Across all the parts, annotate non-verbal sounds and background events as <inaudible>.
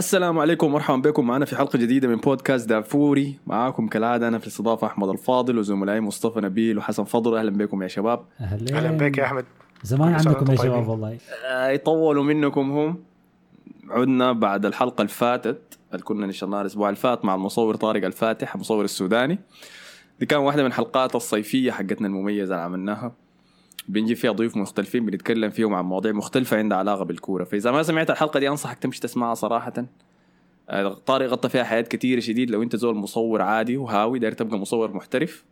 السلام عليكم ومرحبا بكم. معنا في حلقة جديدة من بودكاست دافوري. معاكم كالعادة أنا في الاستضافة أحمد الفاضل وزملائي مصطفى نبيل وحسن فضل. أهلا بكم يا شباب. أهلا. أهلا بك يا أحمد. زمان عندكم يا شباب. والله. آه، يطولوا منكم هم. عدنا بعد الحلقة اللي فاتت اللي كنا نشرناها الأسبوع اللي فات مع المصور طارق الفاتح المصور السوداني. دي كان واحدة من حلقات الصيفية حقتنا المميزة اللي عملناها. بنجيب فيها ضيوف مختلفين بنتكلم فيهم عن مواضيع مختلفة عندها علاقة بالكورة. فإذا ما سمعت الحلقة دي أنصحك تمشي تسمعها صراحة. آه، طارق غطى فيها حاجات كثيرة شديد. لو أنت زول مصور عادي وهاوي داير تبقى مصور محترف.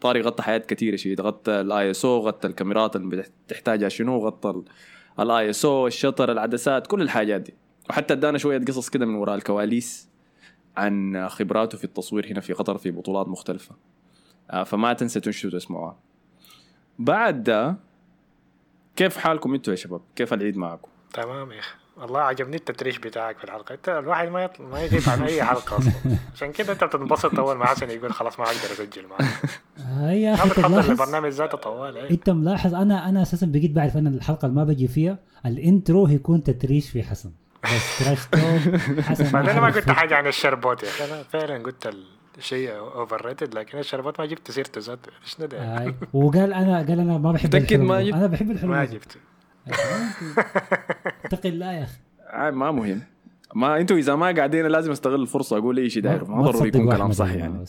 طارق غطى حاجات كثيرة شديد. غطى الاي اس أو غطى الكاميرات اللي بتحتاجها شنو غطى ال ISO ال shutter العدسات كل الحاجات دي. وحتى ادانا شوية قصص كده من وراء الكواليس عن خبراته في التصوير هنا في قطر في بطولات مختلفة. آه، فما تنسى تنشروا تسمعوها بعد ده كيف حالكم أنتوا يا شباب؟ كيف العيد معكم؟ تمام يا أخي. والله عجبني التتريش بتاعك في الحلقة. إنت الواحد ما يطل... ما يغيب عن أي حلقة أصلا. <laughs> عشان كده أنت بتنبسط أول ما حسن يقول خلاص ما أقدر أسجل معك. هاي يا ما أخي تلاحظ البرنامج ذاته طوال إيه. أنت ملاحظ؟ أنا أنا أساسا بقيت بعرف أنا الحلقة اللي ما بجي فيها ال intro يكون تتريش في حسن. بس trash talk <laughs> حسن بعدين أنا ما قلت. حاجة عن الشربوت يا أخي. أنا فعلا قلت الشيء overrated لكن الشربوت ما جبت سيرته ذاته. شنو ده هاي وقال أنا قال أنا ما بحب الحلو. ما جبت؟ أنا بحب الحلو ما جبته اتقي <laughs> الله يا أخي. آه ما مهم. ما أنتوا إذا ما قاعدين لازم أستغل الفرصة أقول اي شيء داير. ما ضروري يكون كلام صح يعني.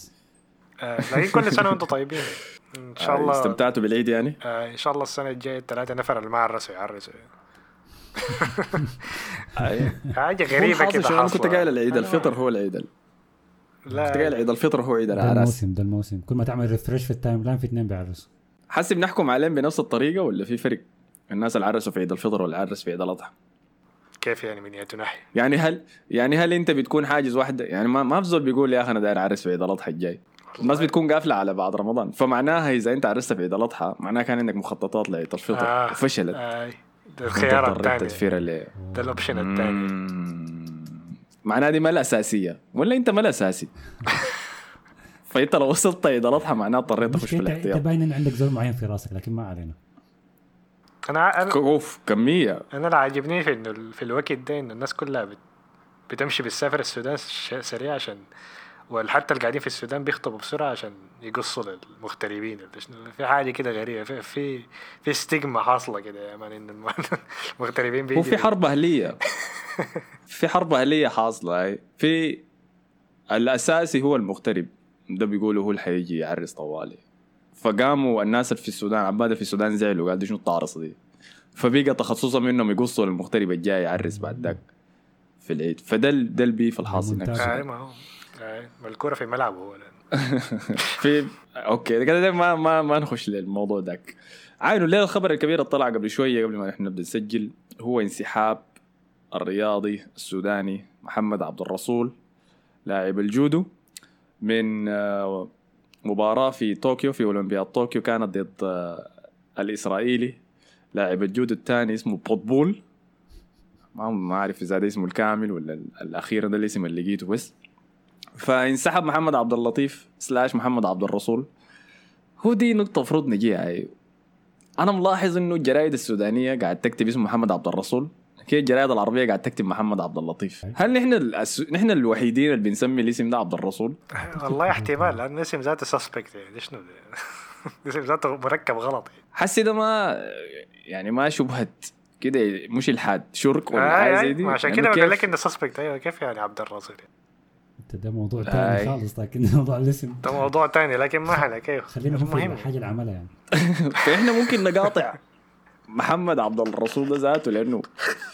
آه، لكن كل سنة وأنتم طيبين. إن شاء آه، الله. استمتعتوا بالعيد يعني؟ آه، إن شاء الله السنة الجاية الثلاثة نفر اللي ما عرسوا يعرسوا حاجة غريبة كده أنا كنت. قايل العيد الفطر هو العيد. ال- لا. كنت قايل عيد الفطر هو عيد ده العراس الموسم ده الموسم. كل ما تعمل refresh في ال timeline في اثنين بيعرسوا. حسب نحكم عليهم بنفس الطريقة ولا في فرق؟ الناس اللي عرسوا في عيد الفطر واللي عرس في عيد الأضحى. كيف يعني من ناحيه يعني هل يعني هل انت بتكون حاجز واحدة يعني ما ما في زول بيقول يا أخي أنا داير أعرس في عيد الأضحى الجاي. الناس بتكون قافلة على بعد رمضان. فمعناها إذا أنت عرست في عيد الأضحى معناها كان عندك مخططات لعيد الفطر. آه. وفشلت آه. ده الخيار الثاني تدفير ده ال option الثاني. معناها دي ما الاساسيه ولا أنت ما الاساسي <laughs> فإنت لو وصلت عيد الأضحى معناها اضطريت تخش في المشكلة أنت الاحتياط. باين إن عندك زول معين في راسك لكن ما علينا. أنا أنا أوف كمية. أنا اللي عاجبني في انه في الوقت ده انه الناس كلها بت... بتمشي بالسافر السودان سريع عشان وحتى اللي قاعدين في السودان بيخطبوا بسرعة عشان يقصوا للمغتربين. في حاجة كده غريبة في في في ستيغما حاصلة كده يا مان إن الم- <laughs> المغتربين بيجي هو في حرب أهلية. <laughs> في حرب أهلية حاصلة هاي في الأساسي هو المغترب. ده بيقولوا هو اللي حيجي يعرس طوالي. فقاموا الناس اللي في السودان عباده في السودان زعلوا قالوا شنو الطارصه دي. فبقى تخصصهم انهم يقصوا للمغترب الجاي يعرس بعد ذاك في العيد. فده ده ال beef الحاصل. هناك ما الكوره في ملعبه هو <laughs> في okay كده ده ما ما ما نخش للموضوع ذاك. عاينوا الليلة الخبر الكبير اللي طلع قبل شوية قبل ما نحن نبدا نسجل هو انسحاب الرياضي السوداني محمد عبد الرسول لاعب الجودو من آه، مباراة في طوكيو في أولمبياد طوكيو كانت ضد آه، الإسرائيلي لاعب الجودو الثاني اسمه بوتبول. ما ما أعرف إذا ده اسمه الكامل ولا ال- الأخير ده الاسم اللي لقيته بس. فانسحب محمد عبد اللطيف slash محمد عبد الرسول هو دي نقطة المفروض نجيها أي. أنا ملاحظ إنه الجرايد السودانية قاعد تكتب اسم محمد عبد الرسول كي الجرايد العربية قاعد تكتب محمد عبد اللطيف هل نحن الأس... نحن الوحيدين اللي بنسمي الاسم ده عبد الرسول؟ والله احتمال لأن الاسم ذاته suspect يعني شنو <laughs> الاسم ذاته مركب غلط يعني. حسي ده ما يعني ما شبهة كده مش الحاد شرك ولا آه حاجة آه زي دي عشان لأنه كده بقول لك إنه suspect أيوه كيف يعني عبد الرسول يعني. ده موضوع. ثاني خالص لكن <laughs> موضوع الاسم. ده موضوع تاني لكن ما كيف؟ خلينا نشوف المهم. الحاجة اللي عملها يعني. <laughs> فإحنا ممكن نقاطع محمد عبد الرسول ده ذاته لأنه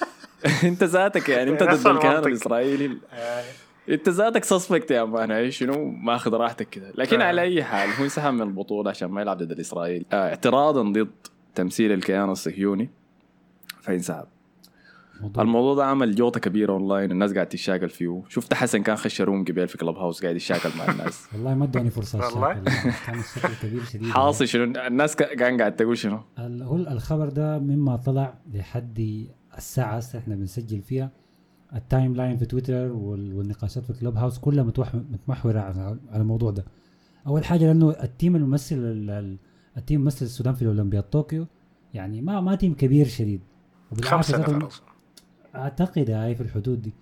<laughs> أنت ذاتك يعني أنت ضد الكيان. الإسرائيلي. آه. أنت ذاتك suspect يا man شنو؟ ماخذ راحتك كده. لكن آه. على أي حال هو انسحب من البطولة عشان ما يلعب ضد الاسرائيلي آه اعتراضا ضد تمثيل الكيان الصهيوني فإنسحب. موضوع. الموضوع ده عمل جوطة كبيرة أونلاين الناس قاعد تشاكل فيه. شفت حسن كان خش room قبل في Clubhouse قاعد يشاكل مع الناس. <laughs> والله ما ادوني فرصة والله؟ <laughs> كان الشكل كبير شديد. حاصل شنو؟ الناس كا- كان قاعد تقول شنو؟ هو الخبر ده مما طلع لحد الساعة هسه إحنا بنسجل فيها. ال timeline في تويتر وال- والنقاشات في Clubhouse كلها متوح- متمحورة على على الموضوع ده. أول حاجة لأنه ال team الممثل ال- ال- ال team ممثل السودان في الأولمبياد طوكيو يعني ما ما team كبير شديد. ذاته نفر. أعتقد هاي في الحدود دي.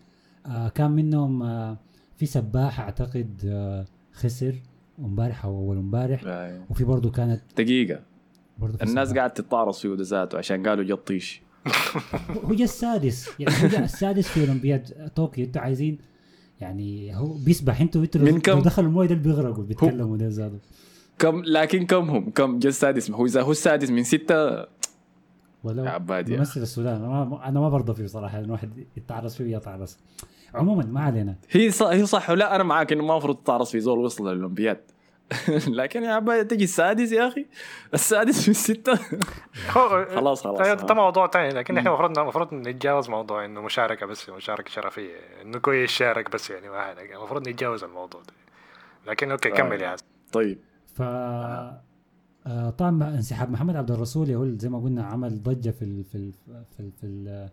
آه كان منهم آه في سباح أعتقد آه خسر امبارح أو أول امبارح. أيوة. وفي برضه كانت دقيقة. برضه في الناس. قاعد تتطارص فيه ده ذاته عشان قالوا جا طيش <laughs> هو جا السادس. يعني هو جا السادس في أولمبياد طوكيو. أنتوا عايزين يعني هو بيسبح. أنتوا أنتوا من كم؟ دخلوا الموية ده بيغرقوا بيتكلموا ده زادوا كم؟ لكن كم هم؟ كم جا السادس؟ هو إذا هو السادس من ستة ولو يا عباد يا ممثل السودان. أنا ما برضى فيه صراحة انه واحد يتعرض فيه يتعرض عموما ما علينا. هي صح هي صح. ولا أنا معاك إنه ما المفروض تتعرض في زول وصل للأولمبياد. <laughs> لكن يا عباد تجي السادس يا أخي. السادس من سته <laughs> هو خلاص خلاص ده ده موضوع ثاني لكن إحنا المفروض المفروض نتجاوز موضوع إنه مشاركة بس مشاركة شرفية. إنه كويس شارك بس يعني ما. المفروض نتجاوز الموضوع ده. لكن أوكي كمل يا حسن طيب. ف آه، طبعا انسحاب محمد عبد الرسول هو زي ما قلنا عمل ضجة في ال في ال في ال في, ال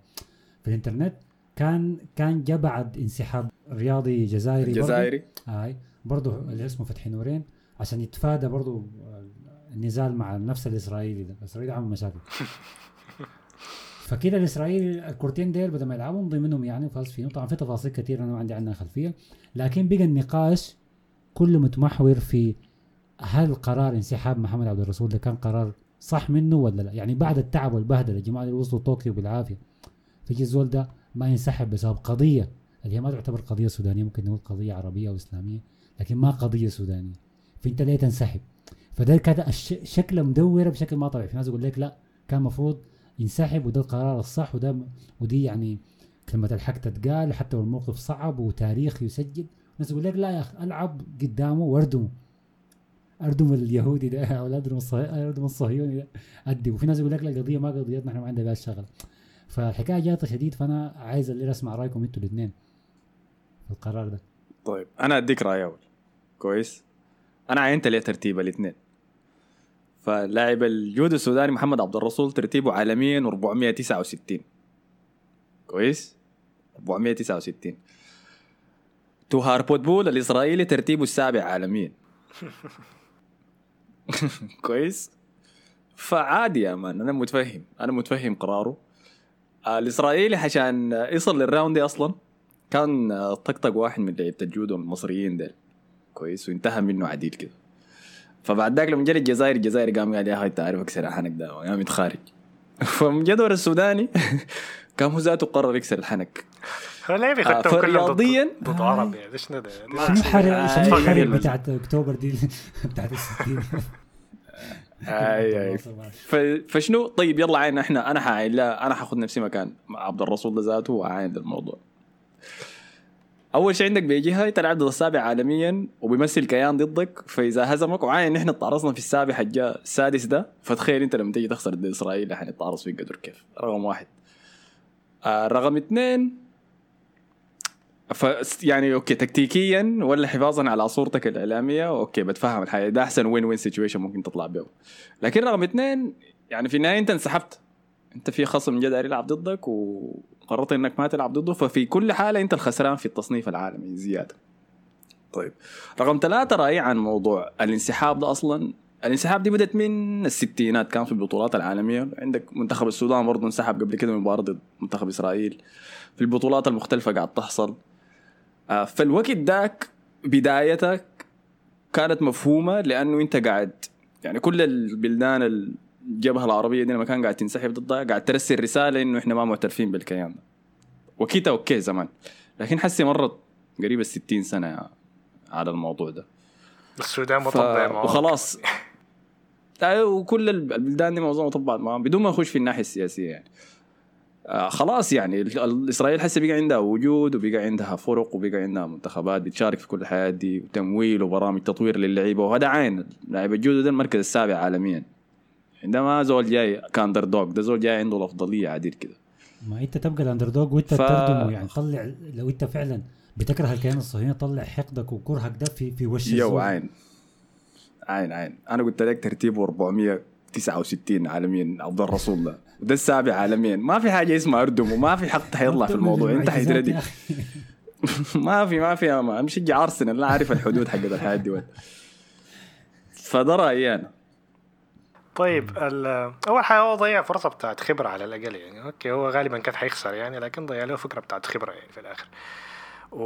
في الإنترنت. كان كان جاء بعد انسحاب رياضي جزائري برضو. الجزائري. هاي برضه اللي اسمه فتحي نورين عشان يتفادى برضه النزال مع نفس الإسرائيلي ده. الإسرائيلي عمل مشاكل. <laughs> فكده الإسرائيلي الكورتين ديل بدل ما يلعبوا مضي منهم يعني وفاز فيهم طبعا في تفاصيل كثير أنا ما عندي عنها خلفية. لكن بقى النقاش كله متمحور في هل قرار انسحاب محمد عبد الرسول ده كان قرار صح منه ولا لا؟ يعني بعد التعب والبهدلة الجماعه اللي وصلوا طوكيو بالعافية. فيجي الزول ده ما ينسحب بسبب قضية. اللي هي ما تعتبر قضية سودانية ممكن نقول قضية عربية أو إسلامية لكن ما قضية سودانية. فأنت ليه تنسحب؟ فده الش- شكله مدورة بشكل ما طبيعي. في ناس يقول لك لا كان المفروض ينسحب وده القرار الصح وده ودي يعني كلمة الحق تتقال حتى والموقف صعب وتاريخ يسجل. ناس يقول لك لا يا أخي العب قدامه واردمه أردم اليهودي ده <laughs> أو اردم الصهي... اردم الصهيوني ده. أدي. وفي ناس يقول لك لا القضية ما قضيتنا إحنا ما عندنا بها الشغل فالحكايه جات شديد فأنا عايز اللي اسمع رأيكم أنتوا الاثنين في القرار ده. طيب أنا أديك رأي أول. كويس؟ أنا عينت ليه ترتيب الاثنين فلاعب الجودو السوداني محمد عبد الرسول ترتيبه عالميا 469 كويس؟ 469 توهار بوتبول الإسرائيلي ترتيبه السابع عالميا. <laughs> <laughs> كويس. فعادي يا man أنا متفهم أنا متفهم قراره. آه، الإسرائيلي عشان يصل لل round أصلا كان طقطق واحد من لعيبة الجودو المصريين ديل. كويس وانتهى منه عديل كده. فبعد ذاك لما جا الجزائر الجزائري قام قال يا أخي أنت عارف أكسر الحنك ده قام يتخارج <laughs> فمن السوداني <laughs> كان هو ذاته قرر يكسر الحنك. هو ليه آه، بيختموا كلهم فرياضيا ضد ضد عرب يعني ليش ندى شنو الحرب شنو الحرب أيوة. بتاعت أكتوبر دي؟ <laughs> بتاعت الستين. آي آي. <laughs> فشنو؟ طيب يلا عين إحنا أنا حاعين لا أنا حاخذ نفسي مكان عبد الرسول ده ذاته وعاين الموضوع. أول شيء عندك بيجيها انت العدد السابع عالميا وبيمثل كيان ضدك فإذا هزمك وعاين نحن تعرضنا في السابع حجا السادس ده. فتخيل أنت لما تيجي تخسر ضد اسرائيل حنتعرض فيك قدر كيف؟ رقم واحد. آه رقم اثنين ف يعني okay تكتيكيا ولا حفاظا على صورتك الإعلامية؟ okay بتفهم الحياة ده أحسن win-win situation ممكن تطلع به لكن رقم اثنين يعني في النهاية أنت انسحبت. أنت في خصم جا داير يلعب ضدك وقررت إنك ما تلعب ضده ففي كل حالة أنت الخسران في التصنيف العالمي زيادة. طيب رقم ثلاثة رأيي عن موضوع الانسحاب ده أصلا. الانسحاب دي بدت من الستينات كان في البطولات العالمية. عندك منتخب السودان برضه انسحب قبل كده من مباراة ضد منتخب إسرائيل. في البطولات المختلفة قاعد تحصل. فالوقت داك بدايتك كانت مفهومة لأنه أنت قاعد يعني كل البلدان الجبهة العربية دي لما كان قاعد تنسحب ضدها قاعد ترسل رسالة إنه إحنا ما معترفين بالكيان ده. وكيتا أوكي زمان لكن حسي مرت قريب ال 60 سنة على الموضوع ده. السودان ف... مطبع معه وخلاص. <laughs> أيوة، وكل البلدان دي معظمها طبعت معهم بدون ما نخش في الناحية السياسية يعني. آه خلاص يعني إسرائيل هسه بقى عندها وجود وبقى عندها فرق وبقى عندها منتخبات بتشارك في كل الحياة دي وتمويل وبرامج تطوير للعيبة وهذا عين لاعب الجودو ده المركز السابع عالميا. عندما زول جاي ك underdog ده زول جاي عنده الأفضلية عديل كده. ما انت تبقى ال underdog وانت ف- تردمه يعني طلع لو انت فعلا بتكره الكيان الصهيوني طلع حقدك وكرهك ده في في وش يو. عين. عين عين. أنا قلت لك ترتيبه 469 عالميا عبد الرسول ده. وده السابع عالميا. ما في حاجة اسمها اردم وما في حق حيطلع في الموضوع. انت أخي. <laughs> ما في ما في ما. مشجع أرسنال لا عارف الحدود حقت الحياة دي وين. فده رأيي أنا. طيب ال- أول حاجة هو ضيع فرصة بتاعت خبرة على الأقل يعني. okay هو غالبا كان حيخسر يعني لكن ضيع له فكرة بتاعت خبرة يعني في الآخر. و...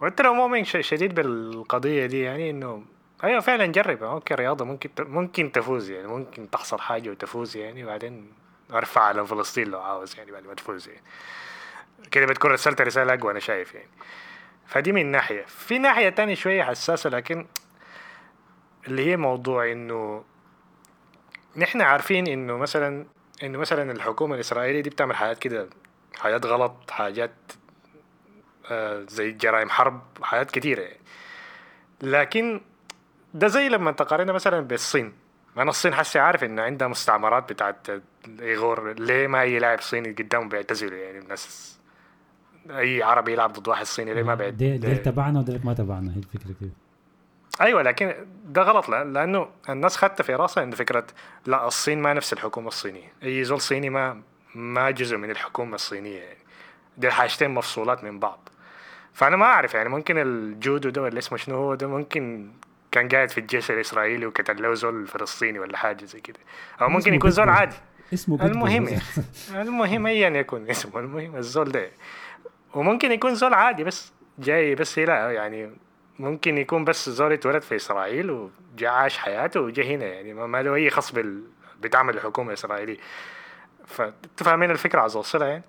وأنت لو مؤمن شديد بالقضية دي يعني إنه أيوه فعلا جرب. okay رياضة ممكن. ممكن تفوز يعني ممكن تحصل حاجة وتفوز يعني بعدين أرفع على فلسطين لو عاوز يعني بعد ما تفوز يعني. كده بتكون رسلت رسالة أقوى أنا شايف يعني. فدي من ناحية. في ناحية تانية شوية حساسة لكن اللي هي موضوع إنه نحن عارفين إنه مثلا إنه مثلا الحكومة الإسرائيلية دي بتعمل حاجات كده حاجات غلط حاجات آه زي جرائم حرب حاجات كتيرة يعني. لكن ده زي لما تقارنا مثلا بالصين. أنا الصين حسي عارف إنه عندها مستعمرات بتاعت الايغور ليه ما أي لاعب صيني قدامهم بيعتزلوا؟ يعني الناس أي عربي يلعب ضد واحد صيني ليه ما بيعت... دي, دي ليه- تبعنا وديك ما تبعنا. هي الفكرة كده. أيوه لكن ده غلط لأنه الناس خدت في راسها انه فكرة لا الصين ما نفس الحكومة الصينية. أي زول صيني ما ما جزء من الحكومة الصينية. يعني دي حاجتين مفصولات من بعض. فأنا ما أعرف يعني ممكن الجودو ده اللي اسمه شنو هو ده ممكن كان قاعد في الجيش الإسرائيلي وقتل له زول فلسطيني ولا حاجة زي كده. أو ممكن يكون زول. عادي. اسمه المهم <laughs> المهم ايا يكن اسمه المهم الزول ده. وممكن يكون زول عادي بس جاي بس لا يعني ممكن يكون بس زول اتولد في إسرائيل وجا عاش حياته وجا هنا يعني ما له أي خص بال بتعمل الحكومة الإسرائيلية. فانتوا فاهمين الفكرة عاوز اوصلها يعني؟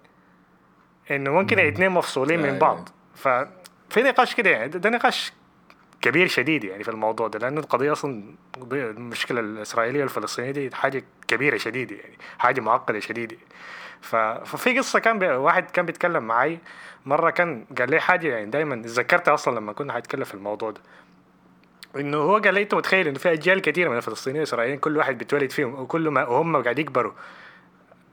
إنه ممكن الاثنين مفصولين من أيوة. بعض. ففي نقاش كده يعني ده نقاش كبير شديد يعني في الموضوع ده لأنه القضية أصلا قضية المشكلة الإسرائيلية والفلسطينية دي حاجة كبيرة شديده يعني حاجة معقدة شديده ف... ففي قصة كان. واحد كان بيتكلم معي مرة كان قال لي حاجة يعني دايما اتذكرتها أصلا لما كنا حنتكلم في الموضوع ده. إنه هو قال لي أنت متخيل إنه في أجيال كثيره من الفلسطينيين والإسرائيليين كل واحد بيتولد فيهم وكل ما وهم قاعد يكبروا.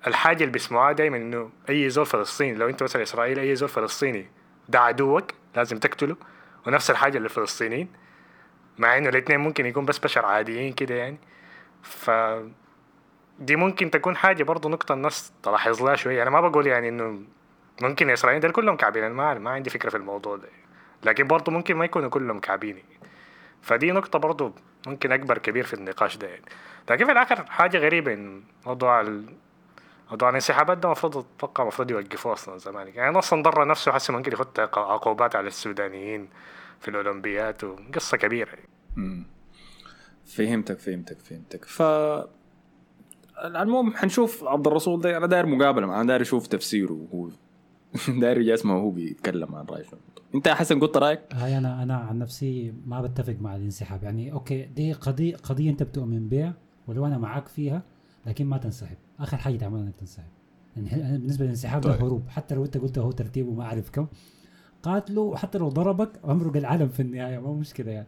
الحاجة اللي بيسمعوها دايما إنه أي زول فلسطيني لو أنت مثلا إسرائيلي أي زول فلسطيني ده عدوك لازم تقتله. ونفس الحاجة للفلسطينيين مع إنه الاثنين ممكن يكون بس بشر عاديين كده يعني. ف دي ممكن تكون حاجة برضه نقطة الناس تلاحظ لها شوية. أنا ما بقول يعني إنه ممكن الاسرائيليين دول كلهم كعبين. أنا ما ما عندي فكرة في الموضوع ده. لكن برضه ممكن ما يكونوا كلهم كعبين. فدي نقطة برضه ممكن أكبر كبير في النقاش ده يعني. لكن في الآخر حاجة غريبة إن موضوع. موضوع الانسحابات ده المفروض أتوقع المفروض يوقفوه أصلا زمان يعني أصلا ضر نفسه حسي ممكن يحط عق- عقوبات على السودانيين في الأولمبيات وقصة كبيرة يعني. مم. فهمتك فهمتك فهمتك ف المهم حنشوف عبد الرسول ده أنا داير مقابلة معاه داير أشوف تفسيره وهو <laughs> داير اسمه وهو بيتكلم عن رأيه. أنت يا حسن قلت رأيك هاي أنا أنا عن نفسي ما بتفق مع الانسحاب يعني okay دي قضية قضية أنت بتؤمن بها ولو أنا معك فيها لكن ما تنسحب آخر حاجة تعملها إنك تنسحب يعني بالنسبة للانسحاب ده طيب. هروب. حتى لو أنت قلت هو ترتيبه ما اعرف كم قاتله وحتى لو ضربك امرق العالم في النهاية. ما مشكلة يعني.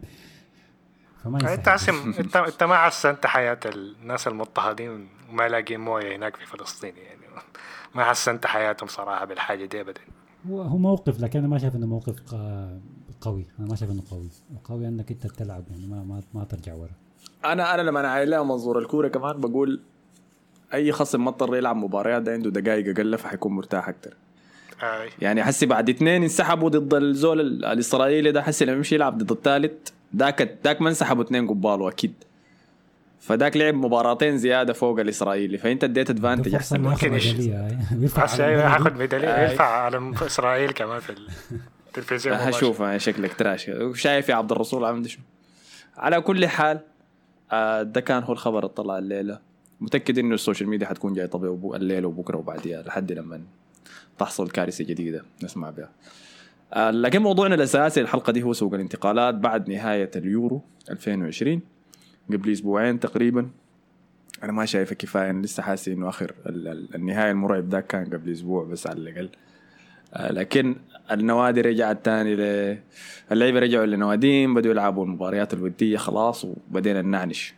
فما انت ينسحب. عسم انت أنت ما حسنت حياة الناس المضطهدين وما لاقين مويه هناك في فلسطين يعني. ما حسنت حياتهم صراحة بالحاجة دي ابدا. هو هو موقف لكن أنا ما شايف إنه موقف قوي. أنا ما شايف إنه قوي. قوي إنك أنت تلعب يعني ما ما, ما ترجع ورا. أنا أنا لما أنا عايل لها منظور الكورة كمان بقول أي خصم ما اضطر يلعب مباريات ده عنده دقائق أقل فحيكون مرتاح أكثر. يعني حسي بعد اثنين انسحبوا ضد الزول ال- الإسرائيلي ده حسي لما يمشي يلعب ضد الثالث ذاك ذاك ما انسحبوا اثنين قباله أكيد فذاك لعب مباراتين زيادة فوق الإسرائيلي. فأنت اديت ادفانتج أحسن. ياخذ ممكن على. هاخد ميداليه آي. يرفع علم إسرائيل كمان في التلفزيون. <laughs> هشوف شكلك تراش. شايف يا عبد الرسول عامل شو؟ على كل حال آه، ده كان هو الخبر اللي طلع الليلة. متأكد إنه ال social media حتكون جاي طبيعي الليلة وبكرة وبعديها لحد لما تحصل كارثة جديدة نسمع بها. آه، لكن موضوعنا الأساسي الحلقة دي هو سوق الانتقالات بعد نهاية اليورو 2020 قبل أسبوعين تقريبا. أنا ما شايفه كفاية أنا لسه حاسس إنه آخر ال- ال- النهاية المرعب ده كان قبل أسبوع بس على الأقل. آه، لكن النوادي رجعت تاني ل اللعيبة رجعوا لنواديهم بدوا يلعبوا المباريات الودية خلاص وبدينا نعنش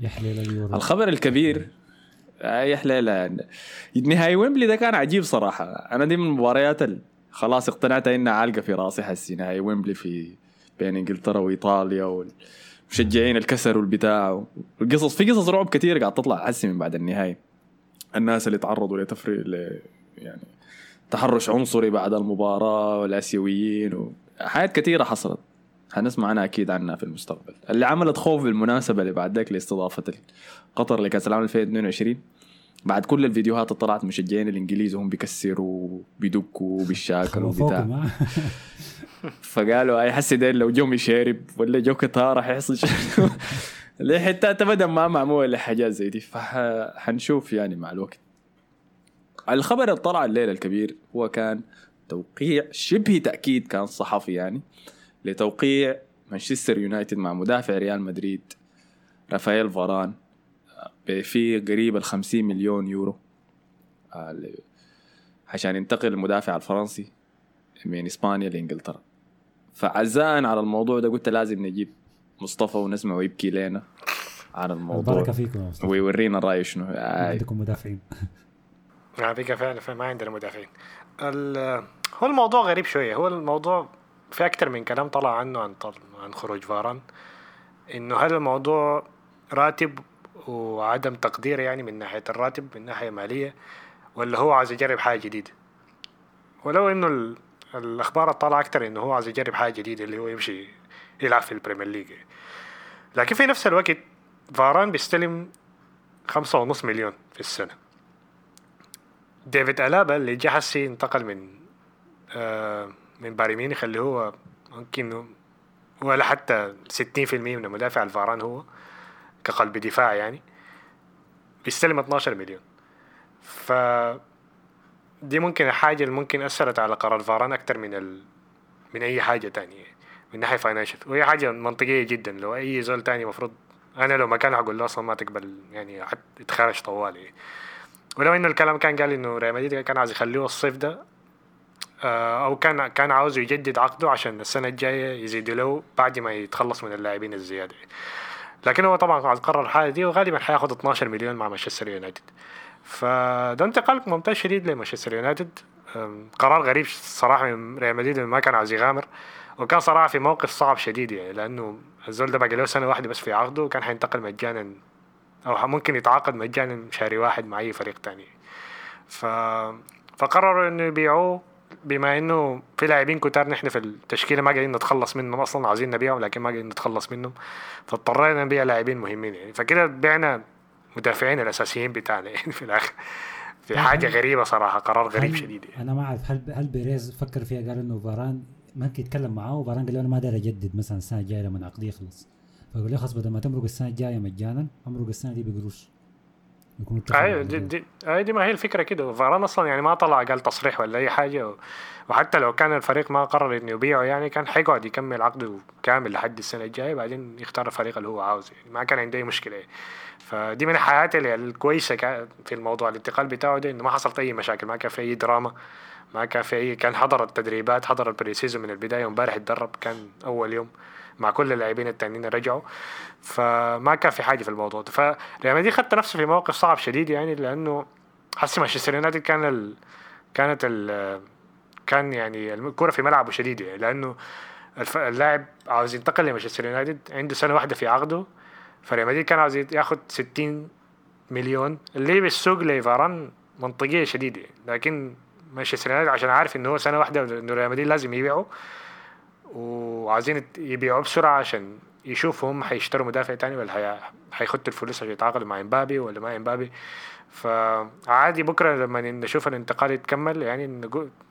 يا حليل اليورو الخبر الكبير اي حليله نهائي ويمبلي ده كان عجيب صراحة. أنا دي من المباريات ال- خلاص اقتنعت إنها عالقة في راسي حسي. نهائي ويمبلي في بين إنجلترا وإيطاليا والمشجعين الكسر والبتاع. والقصص في قصص رعب كثير قاعد تطلع حسي من بعد النهائي. الناس اللي تعرضوا لتفريق يعني تحرش عنصري بعد المباراة والآسيويين وحاجات كثيره حصلت. حنسمع عنها أكيد عنها في المستقبل. اللي عملت خوف بالمناسبة اللي بعد ذاك لاستضافة قطر لكأس العالم 2022 بعد كل الفيديوهات اللي طلعت مشجعين الإنجليز وهم بيكسروا بيدكوا بيشاكلوا فوقهم بتاع ها؟ <laughs> فقالوا أي حسي ده لو جو شارب ولا جو قطار راح يحصل ليه حتى ابدا ما معمول لحاجات زي دي. فحنشوف يعني مع الوقت. الخبر اللي طلع الليلة الكبير هو كان توقيع شبه تأكيد كان صحفي يعني. لتوقيع مانشستر يونايتد مع مدافع ريال مدريد رافائيل فاران في قريب ال 50 مليون يورو. آه، عشان ينتقل المدافع الفرنسي من إسبانيا لإنجلترا. فعزاء على الموضوع ده قلت لازم نجيب مصطفى ونسمعه يبكي لنا على الموضوع. البركة فيكم يا مصطفى. ويورينا رايه شنو. آي. عندكم مدافعين. على فكرة فعلا ما عندنا مدافعين. هو الموضوع غريب شوية. هو الموضوع في أكتر من كلام طلع عنه عن طل... عن خروج فاران إنه هل الموضوع راتب وعدم تقدير يعني من ناحية الراتب من ناحية مالية ولا هو عايز يجرب حاجة جديدة؟ ولو إنه ال... الأخبار الطالعة أكتر إنه هو عايز يجرب حاجة جديدة اللي هو يمشي يلعب في البريمير ليج. لكن في نفس الوقت فاران بيستلم خمسة ونص مليون في السنة. ديفيد ألابا اللي جه انتقل من آه من بايرن ميونخ اللي هو ممكن ولا حتى 60% من مدافع الفاران هو كقلب دفاع يعني بيستلم 12 مليون. ف دي ممكن الحاجة اللي ممكن أثرت على قرار فاران أكتر من ال... من أي حاجة تانية من ناحية financial وهي حاجة منطقية جدا. لو أي زول تاني مفروض أنا لو مكانه أقول له أصلا ما تقبل يعني يتخرج طوالي ولو إنه الكلام كان قال إنه ريال مدريد كان عايز يخليه الصيف ده أو كان كان عاوز يجدد عقده عشان السنة الجاية يزيدوا له بعد ما يتخلص من اللاعبين الزيادة. لكن هو طبعا قرر الحاجة دي وغالبا حياخد 12 مليون مع مانشستر يونايتد. فده انتقال ممتاز شديد لمانشستر يونايتد. قرار غريب صراحة من ريال مدريد ما كان عاوز يغامر وكان صراحة في موقف صعب شديد يعني لأنه الزول ده باقي له سنة واحدة بس في عقده وكان حينتقل مجانا أو ممكن يتعاقد مجانا شهري واحد مع أي فريق تاني. ف... فقرروا إنه يبيعوه. بما إنه في لاعبين كتار نحن في التشكيلة ما قاعدين نتخلص منهم أصلا عايزين نبيعهم لكن ما قاعدين نتخلص منهم فاضطرينا نبيع لاعبين مهمين يعني. فكده بعنا مدافعين الأساسيين بتاعنا يعني في الآخر. في حاجة غريبة صراحة قرار غريب شديد يعني. أنا ما أعرف هل هل بيريز فكر فيها؟ قال إنه فاران ممكن يتكلم معاه وفاران قال له أنا ما داير أجدد مثلا السنة الجاية لما عقدي يخلص فقال له خلاص بدل ما تمرق السنة الجاية مجانا امرق السنة دي بقروش. اتفقوا أيوه دي. دي, أيوة دي ما هي الفكرة كده. فاران أصلا يعني ما طلع قال تصريح ولا أي حاجة. و... وحتى لو كان الفريق ما قرر إنه يبيعه يعني كان حيقعد يكمل عقده كامل لحد السنة الجاية. بعدين يختار الفريق اللي هو عاوزه. يعني ما كان عنده أي مشكلة. فدي من الحياة الكويسة في الموضوع. الانتقال بتاعه ده إنه ما حصلت أي مشاكل. ما كان في أي دراما. ما كان في اي كان حضر التدريبات حضر ال pre-season من البداية. وإمبارح اتدرب كان أول يوم. مع كل اللاعبين التانيين اللي رجعوا. فما كان في حاجة في الموضوع ده. فريال مدريد ختت نفسه في موقف صعب شديد يعني لأنه حسي مانشستر يونايتد كان ال... كانت ال... كان يعني الكرة في ملعبه شديد يعني لأنه الف... اللاعب عاوز ينتقل لمانشستر يونايتد عنده سنة واحدة في عقده. فريال مدريد كان عاوز ياخد 60 مليون اللي بالسوق لفاران منطقية شديدة. لكن مانشستر يونايتد عشان عارف انه هو سنة واحدة إنه ريال مدريد لازم يبيعه. وعايزين يبيعوه بسرعة عشان يشوفوا هم حيشتروا مدافع تاني ولا حي... حيخطوا الفلوس عشان يتعاقدوا مع إمبابي ولا مع إمبابي. فعادي بكرة لما نشوف الانتقال يتكمل يعني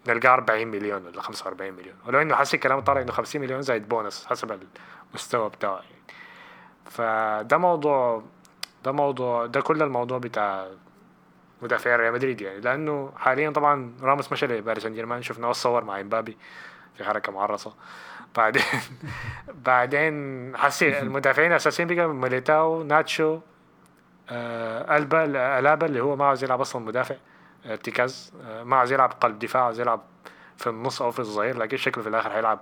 نلقاه 40 مليون ولا 45 مليون. ولو إنه حسي كلام طالع إنه 50 مليون زائد بونص حسب المستوى بتاعه يعني. فده موضوع ده موضوع ده كل الموضوع بتاع مدافع ريال مدريد يعني. لأنه حاليا طبعا راموس مشى لباريس سان جيرمان شفناه صور مع إمبابي في حركة معرصة. بعدين بعدين حسي المدافعين الأساسيين بقى ميليتاو ناتشو آه ألبا ألابا اللي هو ما عاوز يلعب أصلا مدافع ارتكاز آه ما عاوز يلعب قلب دفاع عاوز يلعب في النص أو في الظهير لكن شكله في الآخر هيلعب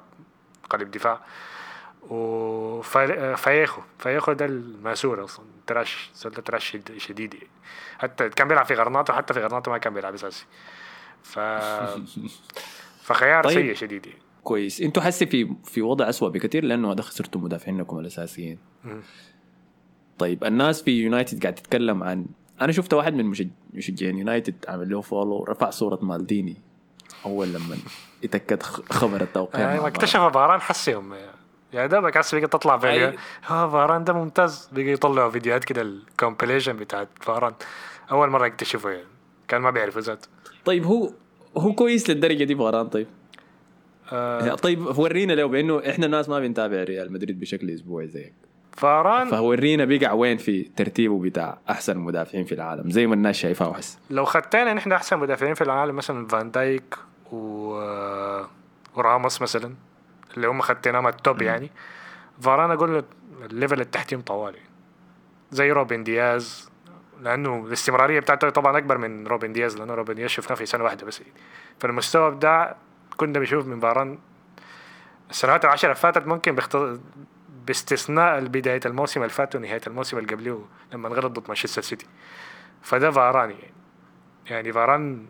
قلب دفاع وفايخو فايخو ده المأسور أصلا تراش ده تراش شد- شديد. حتى كان بيلعب في غرناطة حتى في غرناطة ما كان بيلعب أساسي ف <laughs> فخيار طيب. سيء شديد. كويس. أنتوا حسي في في وضع اسوء بكثير لأنه هذا خسرتوا مدافعينكم الأساسيين. طيب الناس في يونايتد قاعد تتكلم عن أنا شفت واحد من مشج- مشجعين يونايتد عمل له follow رفع صورة مالديني. أول لما اتاكد خبر التوقيع يعني ما اكتشف فاران. حسي هم يا دوبك هسه بقى تطلع فيديو. ها فاران ده ممتاز. بقى يطلعوا فيديوهات كده ال compilation بتاعت فاران. أول مرة يكتشفه يعني. كان ما بيعرفه ذاته. طيب هو هو كويس للدرجة دي فاران طيب. آه طيب ورينا لو بأنه إحنا الناس ما بنتابع ريال مدريد بشكل أسبوعي زيك فاران؟ فورينا بيقع وين في ترتيبه بتاع أحسن مدافعين في العالم زي ما الناس شايفاه وحس. لو ختينا نحن أحسن مدافعين في العالم مثلا فان دايك و... آه، وراموس مثلا اللي هم ختيناهم ال top يعني. فاران أقول ال level التحتهم طوالي زي روبن دياز لأنه الاستمرارية بتاعته طبعا أكبر من روبن دياز لأنه روبن دياز شفناه في سنة واحدة بس فالمستوى بتاع كنا بنشوف من فاران السنوات العشرة اللي فاتت ممكن بيخت... باستثناء بداية الموسم اللي فات ونهاية الموسم اللي قبله لما انغلط ضد مانشستر سيتي. فده فاران يعني يعني فاران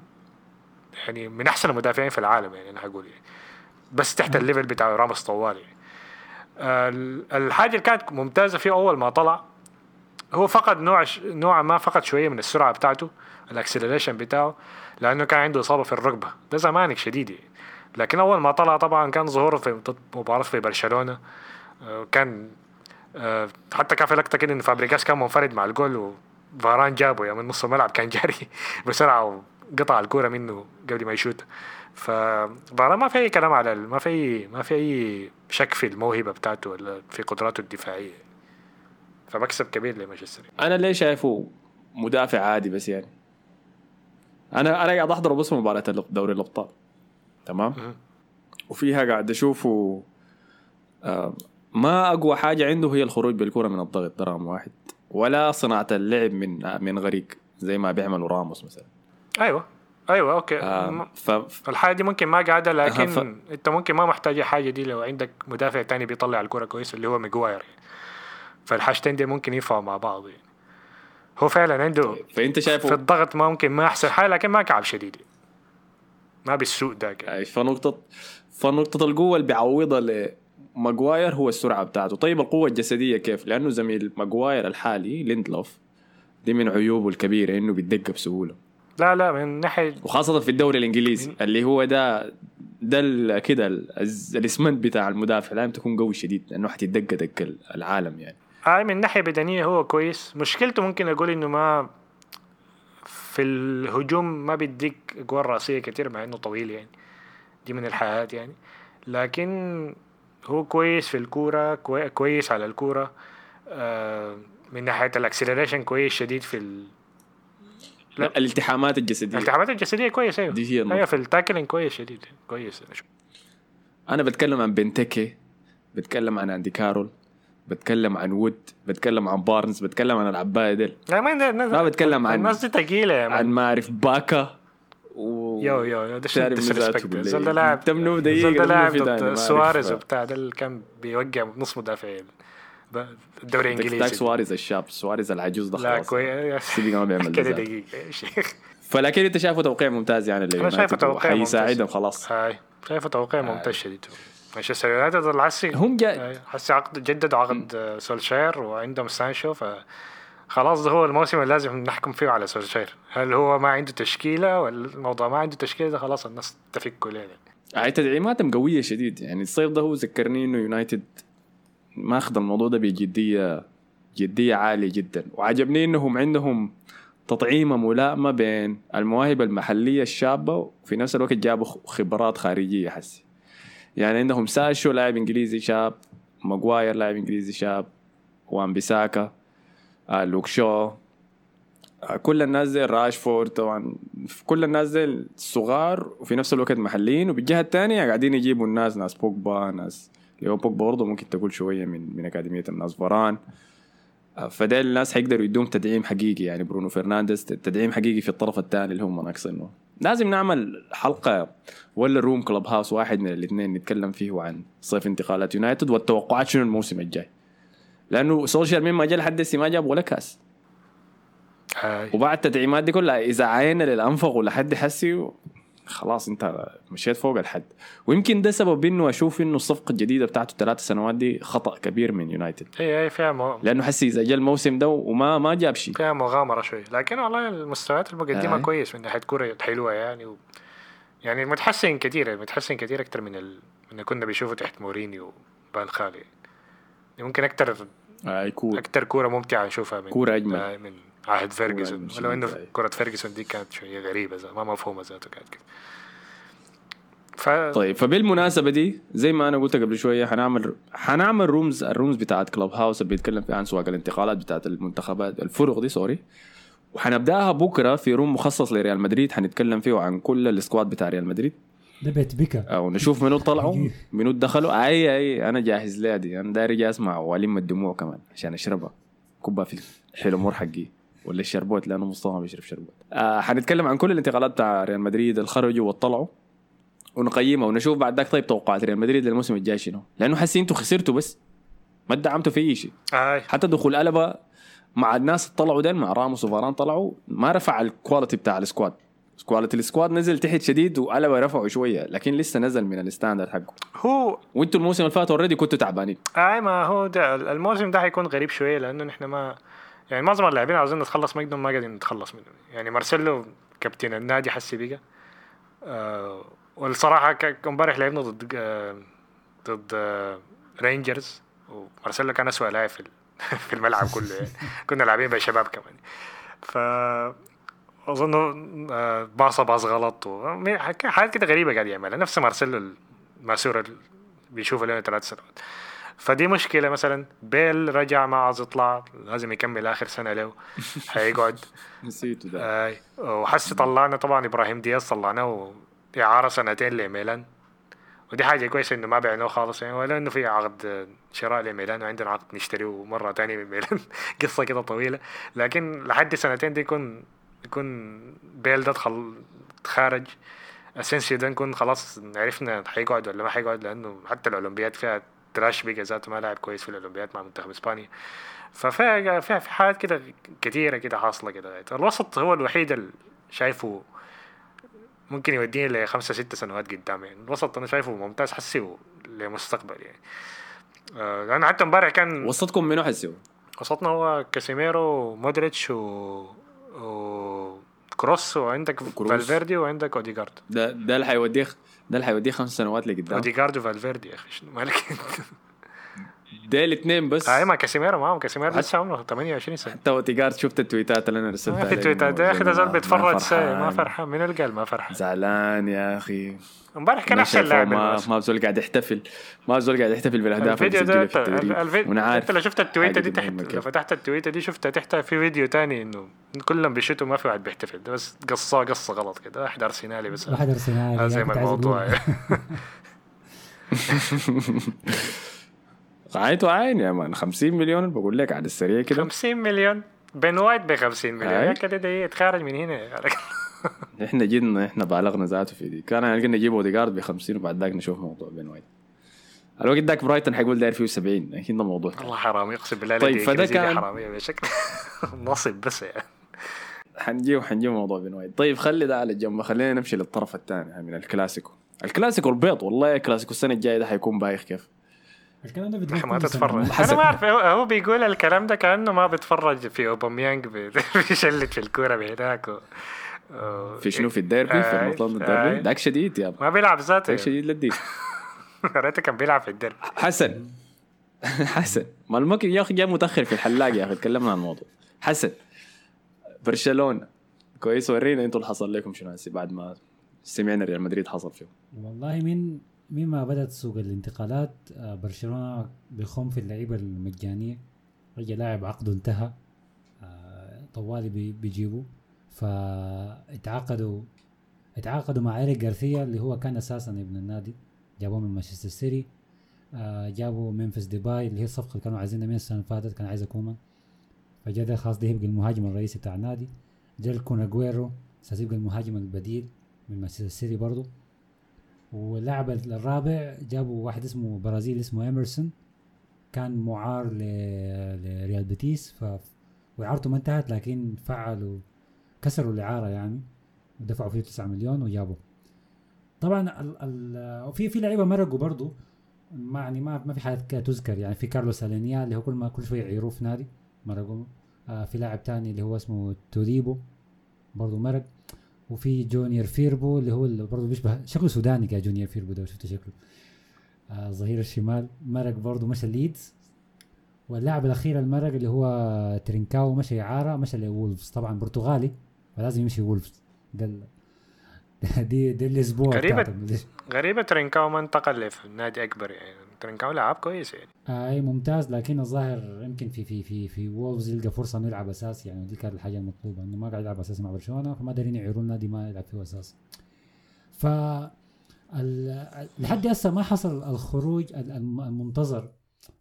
يعني من أحسن المدافعين في العالم يعني أنا هقول يعني. بس تحت ال level بتاع راموس طوال يعني. الحاجة اللي كانت ممتازة فيه أول ما طلع هو فقد نوع نوعا ما فقد شوية من السرعة بتاعته ال acceleration بتاعه لأنه كان عنده إصابة في الركبة. ده زمانك شديد يعني. لكن أول ما طلع طبعا كان ظهوره في مباراه في برشلونة. آه، كان آه، حتى كان في لقطة كده إن فابريجاس كان منفرد مع الجول وفاران جابه يا من نص الملعب كان جاري <laughs> بسرعة وقطع الكورة منه قبل ما يشوت. ففاران ما في أي كلام على ما في ما في أي شك في الموهبة بتاعته ولا في قدراته الدفاعية. فمكسب كبير لمانشستر. أنا ليه شايفه مدافع عادي بس يعني؟ أنا أنا قاعد احضر بس مباراة دوري الأبطال. تمام؟ وفيها قاعد أشوفه آه ما أقوى حاجة عنده هي الخروج بالكرة من الضغط درام واحد. ولا صناعة اللعب من من غريق زي ما بيعملوا راموس مثلا. أيوه. أيوه أوكي. آه ف... الحاجة دي ممكن ما قاعدة لكن ف... أنت ممكن ما محتاج الحاجة دي لو عندك مدافع تاني بيطلع الكرة كويس اللي هو ميجواير. فالحاجتين دي ممكن ينفعوا مع بعض يعني. هو فعلا عنده طيب. فأنت شايفه في الضغط ما ممكن ما أحسن حاجة لكن ما كعب شديد. ما بالسوء ده يعني. فنقطة فنقطة القوة اللي بيعوضها لماجواير هو السرعة بتاعته. طيب القوة الجسدية كيف؟ لأنه زميل ماجواير الحالي ليندلوف دي من عيوبه الكبيرة إنه بيتدق بسهولة. لا لا من ناحية وخاصة في الدوري الإنجليزي من... اللي هو ده ده كده الاسمنت بتاع المدافع لازم تكون قوي شديد لأنه حتدق دق العالم يعني. هاي من ناحية بدنية هو كويس. مشكلته ممكن أقول إنه ما في الهجوم ما بيديك اجوال رأسية كتير مع إنه طويل يعني. دي من الحياة يعني. لكن هو كويس في الكورة كويس على الكورة. آه من ناحية الاكسلريشن كويس شديد في ال... لا. الالتحامات الجسدية. الالتحامات الجسدية كويس أيوه. دي هي. أيوه في التاكلينج كويس شديد كويس. أنا بتكلم عن بنتكي بتكلم عن أندي كارول. بتكلم عن وود بتكلم عن بارنز بتكلم عن العباية ديل. لا ما, بتكلم عن الناس دي ثقيلة يا عن ما اعرف باكا و... يو يو ده شو ده لاعب تمنو دقيقة ده لاعب سواريز وبتاع ده اللي كان بيوقع نص مدافعين الدوري الإنجليزي. سواريز الشاب. سواريز العجوز ده لا كويس سيدي ما بيعمل <laughs> كده دقيقة يا شيخ. فلكن انت شايفه توقيع ممتاز يعني أنا شايفه توقيع ممتاز. حيساعدهم خلاص. هاي. شايفه توقيع ممتاز شديد. مانشستر يونايتد حسي هم جاي حسي عقد جددوا عقد سولشير وعندهم سانشو ف خلاص ده هو الموسم اللي لازم نحكم فيه على سولشير. هل هو ما عنده تشكيلة ولا الموضوع ما عنده تشكيلة؟ ده خلاص الناس تفكوا ليه يعني. تدعيماتهم قوية شديد. يعني الصيف ده هو ذكرني إنه يونايتد ماخذ الموضوع ده بجديه جدية عالية جدا. وعجبني إنهم عندهم تطعيمه ملائمة بين المواهب المحلية الشابة وفي نفس الوقت جابوا خبرات خارجية حسي. يعني عندهم سانشو لاعب انجليزي شاب ماجواير لاعب انجليزي شاب وان بيساكا آه لوك شو آه كل الناس دي راشفورد طبعا كل الناس دي صغار وفي نفس الوقت محليين. وبالجهه الثانية قاعدين يجيبوا الناس ناس بوجبا ناس هو بوجبا برضه ممكن تقول شوية من من أكاديمية الناس فاران آه فده الناس حيقدروا يدوم تدعيم حقيقي. يعني برونو فرنانديز تدعيم حقيقي في الطرف الثاني اللي هم ناقصينه. لازم نعمل حلقة ولا room Clubhouse واحد من الاثنين نتكلم فيه عن صيف انتقالات يونايتد والتوقعات شنو الموسم الجاي لأنه سولشاير مين ما جاء لحد ما جاب ولا كاس هاي. وبعد التدعيمات دي كلها إذا عاينا للأنفق ولحد حسي خلاص انت مشيت فوق الحد. ويمكن ده سبب إنه أشوف إنه الصفقة الجديدة بتاعته ثلاث سنوات دي خطأ كبير من يونايتد. إي إي فيها مو... لأنه حسي إذا جاء الموسم ده وما ما جاب شيء. فيها مغامرة شوي. لكن والله المستويات المقدمه آه. كويس من ناحية كوره حلوة يعني و... يعني متحسن كثير متحسن كثير أكثر من ال... من كنا بنشوفه تحت مورينيو بالخالي ممكن أكثر آه كورة أكثر كوره ممتعة نشوفها من كوره أجمل. آه من عهد فيرجسون. ولو إنه شديد، أي. كرة فيرجسون دي كانت شوية غريبة ذات- ما مفهومة ذاته كانت كده. ف طيب فبالمناسبة دي زي ما أنا قلت قبل شوية حنعمل حنعمل rooms ال rooms بتاعت Clubhouse اللي بيتكلم فيها عن سوق الانتقالات بتاعت المنتخبات الفرق دي sorry وحنبدأها بكرة في room مخصص لريال مدريد حنتكلم فيه عن كل ال squad بتاع ريال مدريد. ده بيت بكا أو نشوف منو طلعوا منو دخلوا. اي أي أنا جاهز لها دي. أنا داير أجي أسمع والم الدموع كمان عشان أشربها. كبها في الحلمور حقي ولا الشربوت؟ لأنه مصطفى ما بيشرب شربوت. آه حنتكلم عن كل الانتقالات بتاع ريال مدريد اللي خرجوا وطلعوا ونقيمها ونشوف بعد ذاك طيب توقعات ريال مدريد للموسم الجاي شنو. لأنه حسي أنتوا خسرتوا بس ما دعمتوا في أي شيء. حتى دخول ألابا مع الناس اللي طلعوا دين مع راموس وفاران طلعوا ما رفع ال quality بتاع ال squad quality ال squad نزل تحت شديد وألابا رفعوا شوية لكن لسه نزل من ال standard حقه. هو وانتوا الموسم اللي فات already كنتوا تعبانين. أي ما هو ده الموسم ده حيكون غريب شوية لأنه نحن ما يعني معظم اللاعبين عاوزين نتخلص منهم ما قاعدين نتخلص منهم. يعني مارسيلو كابتن النادي حسي بقى آه والصراحة امبارح لعبنا ضد آه ضد آه رينجرز. ومارسيلو كان اسوء لاعب في ال- <laughs> في الملعب كله يعني. <laughs> كنا لاعبين بشباب كمان. ف أظن آه، باصي باص غلط حاجات كده غريبة قاعد يعملها. نفس مارسيلو الماسوره اللي بيشوفه لنا ثلاث سنوات. فدي مشكلة مثلا. بيل رجع ما عاوز يطلع لازم يكمل آخر سنة له. حيقعد <laughs> نسيتوا ده. آي وحسي طلعنا طبعا إبراهيم دياز طلعناه اعاره سنتين لميلان. ودي حاجة كويسة إنه ما بعناه خالص يعني ولا إنه في عقد شراء لميلان وعندنا عقد نشتريه مرة تانية من ميلان. <laughs> قصة كده طويلة. لكن لحد سنتين دي يكون يكون بيل ده دخل خارج أسينسيو ده نكون خلاص عرفنا حيقعد ولا ما حيقعد لأنه حتى الأولمبياد فيها تراش بقى ذاته ما لاعب كويس في الأولمبياد مع منتخب إسبانيا. ففيها فيها في حاجات كده كتيرة كده حاصلة كده. الوسط هو الوحيد اللي شايفه ممكن يوديني لخمسة ستة سنوات قدام يعني. الوسط أنا شايفه ممتاز حسي لمستقبل يعني. آه، لأن حتى امبارح كان وسطكم منو حسيوا وسطنا هو كاسيميرو مودريتش و, و... كروس وعندك. فالفيردي وعندك اوديجارد ده ده اللي حيوديه ده اللي حيوديه خمس سنوات لقدام اوديجارد وفالفيردي يا أخي شنو مالك؟ <laughs> ده الاثنين بس. اي ما كاسيميرو معاهم كاسيميرو لسه عمره 28 سنة. حتى اوديجارد شفت ال tweets اللي أنا رسلتها ما في عليه tweets إنه يا أخي ده زول بيتفرج ما ساي ما فرحان. من اللي قال ما فرحان. زعلان يا أخي. امبارح كان أحسن لاعب ما. ما زول قاعد يحتفل. ما زول قاعد يحتفل بالأهداف اللي الفيديو ده في التدريب. الفيديو انت لو شفت التويتة دي تحت. لو فتحت التويتة دي شفتها تحتها في فيديو تاني إنه كلهم بيشوتوا ما في واحد بيحتفل. ده بس قصة قصة غلط كده. واحد أرسنالي بس. واحد ارسنال هذا زي ما الموضوع <laughs> عينته عين يا man. 50 مليون بقول لك على السريع كده. 50 مليون. بن وايت ب 50 مليون. يا كده ده يتخارج من هنا يا. <laughs> إحنا جينا إحنا بالغنا ذاته في دي. كان قلنا نجيب اوديجارد ب 50 وبعد ذاك نشوف موضوع بن وايت. الوقت ذاك برايتون حيقول داير فيه 70 أكيد ده موضوع. والله حرام. يقسم بالله طيب، فده كان- حراميه بشكل. <laughs> نصب بس يعني حنجيب حنجيب موضوع بن وايت. طيب خلي ده على جنب. خلينا نمشي للطرف الثاني من الكلاسيكو. الكلاسيكو البيض والله الكلاسيكو السنة الجاية ده حيكون بايخ كيف؟ الكلام ده بتقول أخي ما. تتفرج. أنا ما أعرف هو هو بيقول الكلام ده كأنه ما بيتفرج في اوباميانج بي- <laughs> بيشلت في الكورة بهناك و... في شنو؟ في الديربي؟ في آي، المطلب آي. الديربي؟ ذاك شديد يا ما بيلعب ذاته. ذاك شديد للدين <laughs> يا ريته كان بيلعب في الدرب حسن. <laughs> حسن. ما الممكن يا أخي جاء متأخر في الحلاق يا أخي تكلمنا عن الموضوع. حسن. برشلونة. كويس ورينا أنتوا اللي حصل لكم شنو بعد ما سمعنا ريال مدريد حصل فيه والله من مما بدأت سوق الانتقالات آه، برشلونة بيخوم في اللعيبة المجانية. رجع لاعب عقده انتهى آه، طوالي بي- بيجيبوا فاتعاقدوا اتعاقدوا مع إيريك جارثيا اللي هو كان أساسا ابن النادي. جابوه من مانشستر سيتي. آه، جابوا ممفيس ديباي اللي هي الصفقة اللي كانوا عايزينها من السنة اللي فاتت كان عايز كومان. فجاء ده خلاص ده يبقى المهاجم الرئيسي بتاع النادي. جا الكون اجويرو يبقى المهاجم البديل من مانشستر سيتي برضه. واللاعب الرابع جابوا واحد اسمه برازيلي اسمه إيمرسون. كان معار لريال بيتيس ف وإعارته ما انتهت لكن فعلوا كسروا الإعارة يعني ودفعوا فيه 9 مليون وجابوا طبعا ال ال في لعيبة مرقوا برضه ما يعني ما ما في حاجات كده تذكر. يعني في كارليس ألينيا اللي هو كل ما كل شوية يعيروه في نادي مرقوا. آه في لاعب تاني اللي هو اسمه توديبو برضه مرق. وفي جونيور فيربو اللي هو اللي برضه بيشبه شكله سوداني كده جونيور فيربو ده شفت شكله؟ آه ظهير الشمال مرق برضه مشى ليدز. واللاعب الأخير المرق اللي هو ترينكاو مشى إعارة مشى لوولفز طبعا برتغالي فلازم يمشي وولفز. ده ال- <laughs> دي دي الأسبوع غريبة. غريبة ترينكاو ما انتقل في نادي أكبر يعني. ترينكاو لعب كويس يعني. آه، أي ممتاز. لكن الظاهر يمكن في في في في وولفز يلقى فرصة إنه يلعب اساسي يعني دي كانت الحاجة المطلوبة إنه ما قاعد يلعب اساسي مع برشلونة فما دارين يعيروا نادي ما يلعب فيه اساسي ف لحد هسه ما حصل الخروج ال- الم- المنتظر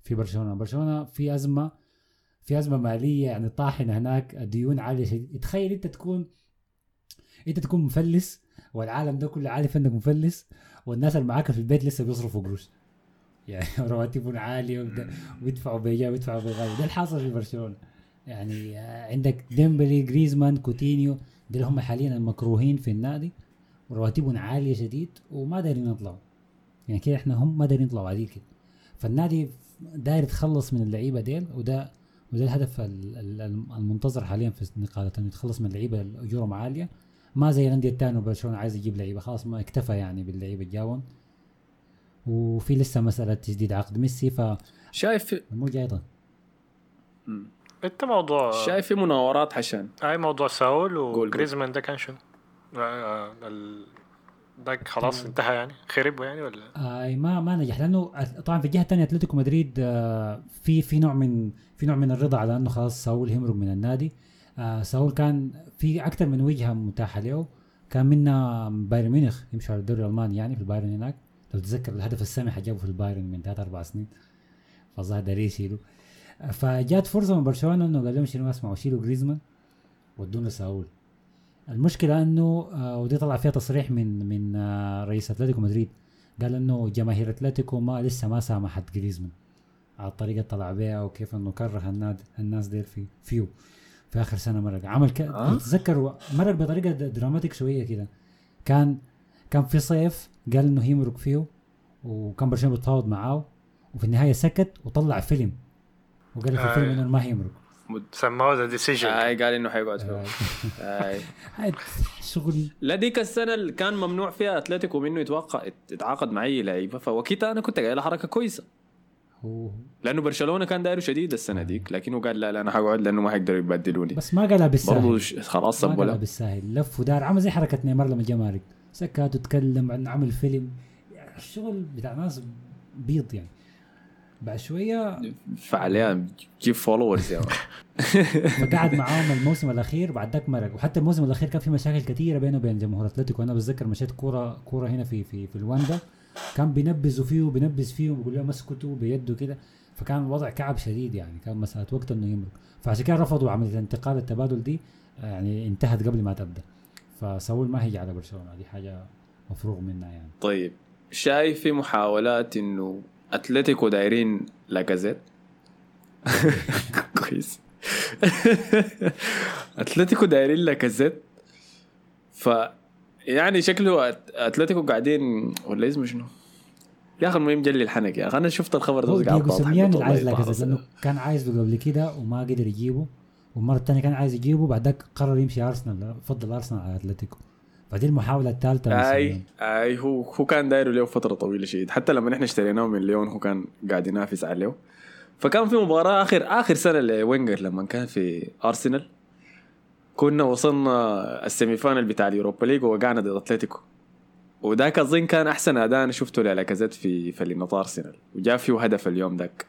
في برشلونة. برشلونة في أزمة في أزمة مالية يعني طاحنه هناك. الديون عالية تخيل أنت تكون أنت تكون مفلس والعالم ده كله عارف إنك مفلس والناس اللي معاك في البيت لسه بيصرفوا قروش. يعني <laughs> رواتبهم عالية ويدفعوا بيجاي ويدفعوا بغالي ده الحاصل في برشلونة. يعني آه، عندك ديمبلي جريزمان كوتينيو دول اللي هم حاليا المكروهين في النادي. ورواتبهم عالية شديد وما دايرين يطلعوا. يعني كده إحنا هم ما دايرين يطلعوا عديل كده. فالنادي داير يتخلص من اللعيبة ديل وده وده الهدف ال- ال- المنتظر حاليا في النقاله إنه يتخلص من اللعيبة اللي أجورهم عالية. ما زي الأندية الثانية برشلونه عايز يجيب لعيبة خلاص ما اكتفى يعني باللعيبة الجاون. وفي لسه مسألة تجديد عقد ميسي فالمو شايف جاي طيب. مم. انت موضوع شايف في مناورات عشان أي موضوع ساول. وجريزمان ده كان شنو؟ آه، آه، ده خلاص انتهى يعني خرب يعني ولا أي ما ما نجح لأنه طبعا في الجهة الثانية أتلتيكو مدريد آه، في في نوع من في نوع من الرضا على إنه خلاص ساول يمرق من النادي آه، ساول كان في أكثر من وجهة متاحة له كان منها بايرن ميونخ يمشي على الدوري الألماني يعني في البايرن هناك لو تتذكر الهدف السامح جابه في البايرن من ثلاث أربع سنين فالظاهر داري يشيله. فجات فرصة من برشلونة إنه قال لهم شنو اسمعوا شيلوا جريزمان ودونا ساول المشكلة إنه آه، ودي طلع فيها تصريح من من آه، رئيس أتلتيكو مدريد. قال إنه جماهير أتلتيكو ما لسه ما سامحت جريزمان على الطريقة طلع بيها وكيف إنه كره الناد الناس ديل في فيو في آخر سنة مرق. عمل ك... آه. تتذكر مرق بطريقة dramatic شوية كده. كان كان في صيف قال إنه يمرق فيه وكان برشلونة بيتفاوض معاه وفي النهاية سكت وطلع فيلم. وقال في آه. الفيلم إنه ما هيمرق سموه The Decision اي قال إنه حيقعد فيه آه. اي <laughs> هاي شغل. لا ديك السنة اللي كان ممنوع فيها أتلتيكو منه يتوقع يتعاقد مع أي لعيبة. فوقتها أنا كنت قايل حركة كويسة. لأنه برشلونة كان دايره شديد السنة ديك. لكنه قال لا لا أنا حقعد لأنه ما حيقدروا يبدلوني. بس ما قالها بالسهل برضه خلاص ما قالها بالساهل لف ودار. عمل زي حركة نيمار لما جا مارق سكت وتكلم عن عمل فيلم. يعني الشغل بتاع ناس بيض يعني. بعد شوية فعليا جيب followers يا. فقعد معاهم الموسم الأخير بعد ذاك مرق وحتى الموسم الأخير كان في مشاكل كثيرة بينه وبين جمهور أتلتيكو. أنا بتذكر مشيت كورة كورة هنا في في في الواندا كان بينبذوا فيه وبينبذ فيه وبيقول لهم اسكتوا بيده كده فكان الوضع كعب شديد يعني. كان مسألة وقت إنه يمرق. فعشان كده رفضوا عملية الانتقال التبادل دي. يعني انتهت قبل ما تبدأ. فساول ما هيجي على برشلونة دي حاجة مفروغ منها يعني. طيب شايف في محاولات إنه أتلتيكو دايرين لاكازيت <laughs> كويس. أتلتيكو دايرين لاكازيت ف يعني شكله أتلتيكو قاعدين ولا اسمه شنو؟ يا أخي المهم جلي الحنك يا أخي أنا شفت الخبر ده قاعد اللي عايز لاكازيت لأنه كان عايز له قبل كده وما قدر يجيبه. والمرة الثانية كان عايز يجيبه بعد ذاك قرر يمشي أرسنال فضل أرسنال على أتلتيكو. فدي المحاولة الثالثة أي. أي هو هو كان دايره له فترة طويلة شديد. حتى لما نحن اشتريناه من ليون هو كان قاعد ينافس عليه فكان في مباراة آخر آخر سنة لوينجر لما كان في أرسنال. كنا وصلنا ال semi-final بتاع اليوروبا ليج ووقعنا ضد أتلتيكو. وذاك اظن كان أحسن أداء أنا شفته للاكازيت في فانيلات أرسنال. وجاب فيه هدف اليوم ذاك.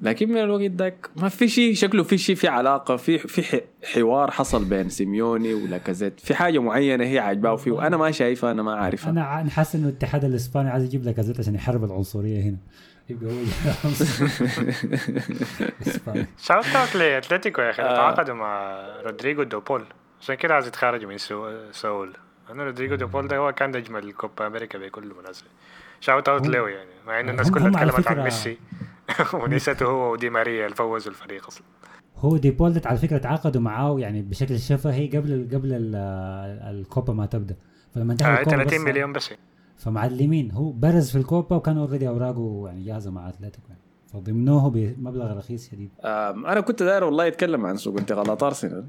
لكن من الوقت ذاك ما في شيء شكله في شيء في علاقة في في ح- حوار حصل بين سيميوني ولاكازيت في حاجة معينة هي عاجباه فيه وأنا ما شايفها أنا ما عارفها أنا حاسس إنه الاتحاد الإسباني عايز يجيب لاكازيت عشان يحارب العنصرية هنا. يبقى هو <laughs> out لأتلتيكو يا أخي آه. تعاقدوا مع رودريجو دي بول عشان كده عايز يتخارجوا من سو- سول. أنا رودريجو دي بول ده هو كان أجمل كوبا أمريكا بكل مناسبه shout out له يعني مع ان الناس كلها اتكلمت عن ميسي. <laughs> ونسيته هو ودي ماريا اللي فوزوا الفريق أصلا. هو دي بول على فكرة تعاقدوا معاه يعني بشكل شفهي قبل قبل ال- الكوبا ما تبدأ. فلما انتهى آه الكوبا 30 بس مليون بس. فمعلمين هو برز في الكوبا وكان already أوراقه يعني جاهزة مع أتلتيكو. يعني فضمنوه بمبلغ رخيص شديد. أنا كنت داير والله يتكلم عن سوق انتقالات أرسنال.